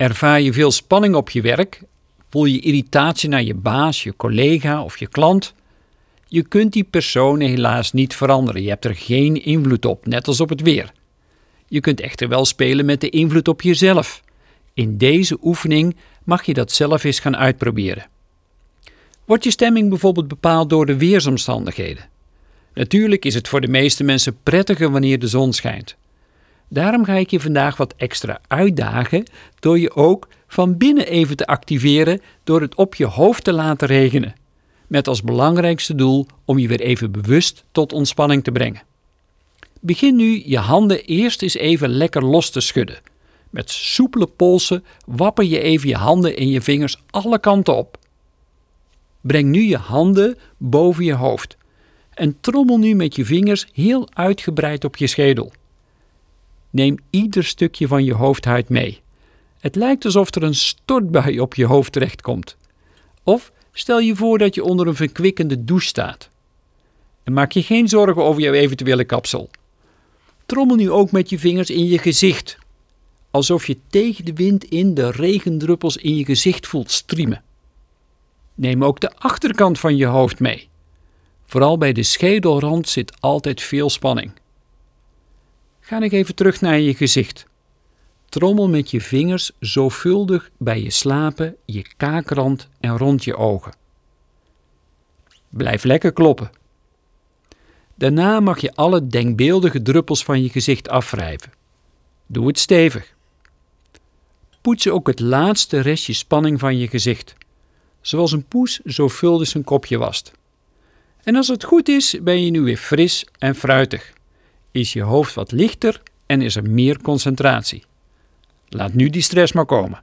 Ervaar je veel spanning op je werk? Voel je irritatie naar je baas, je collega of je klant? Je kunt die personen helaas niet veranderen. Je hebt er geen invloed op, net als op het weer. Je kunt echter wel spelen met de invloed op jezelf. In deze oefening mag je dat zelf eens gaan uitproberen. Wordt je stemming bijvoorbeeld bepaald door de weersomstandigheden? Natuurlijk is het voor de meeste mensen prettiger wanneer de zon schijnt. Daarom ga ik je vandaag wat extra uitdagen door je ook van binnen even te activeren door het op je hoofd te laten regenen. Met als belangrijkste doel om je weer even bewust tot ontspanning te brengen. Begin nu je handen eerst eens even lekker los te schudden. Met soepele polsen wapper je even je handen en je vingers alle kanten op. Breng nu je handen boven je hoofd en trommel nu met je vingers heel uitgebreid op je schedel. Neem ieder stukje van je hoofdhuid mee. Het lijkt alsof er een stortbui op je hoofd terechtkomt. Of stel je voor dat je onder een verkwikkende douche staat. En maak je geen zorgen over jouw eventuele kapsel. Trommel nu ook met je vingers in je gezicht, alsof je tegen de wind in de regendruppels in je gezicht voelt striemen. Neem ook de achterkant van je hoofd mee. Vooral bij de schedelrand zit altijd veel spanning. Ga nog even terug naar je gezicht. Trommel met je vingers zorgvuldig bij je slapen, je kaakrand en rond je ogen. Blijf lekker kloppen. Daarna mag je alle denkbeeldige druppels van je gezicht afwrijven. Doe het stevig. Poets ook het laatste restje spanning van je gezicht, zoals een poes zorgvuldig zijn kopje wast. En als het goed is, ben je nu weer fris en fruitig. Is je hoofd wat lichter en is er meer concentratie. Laat nu die stress maar komen.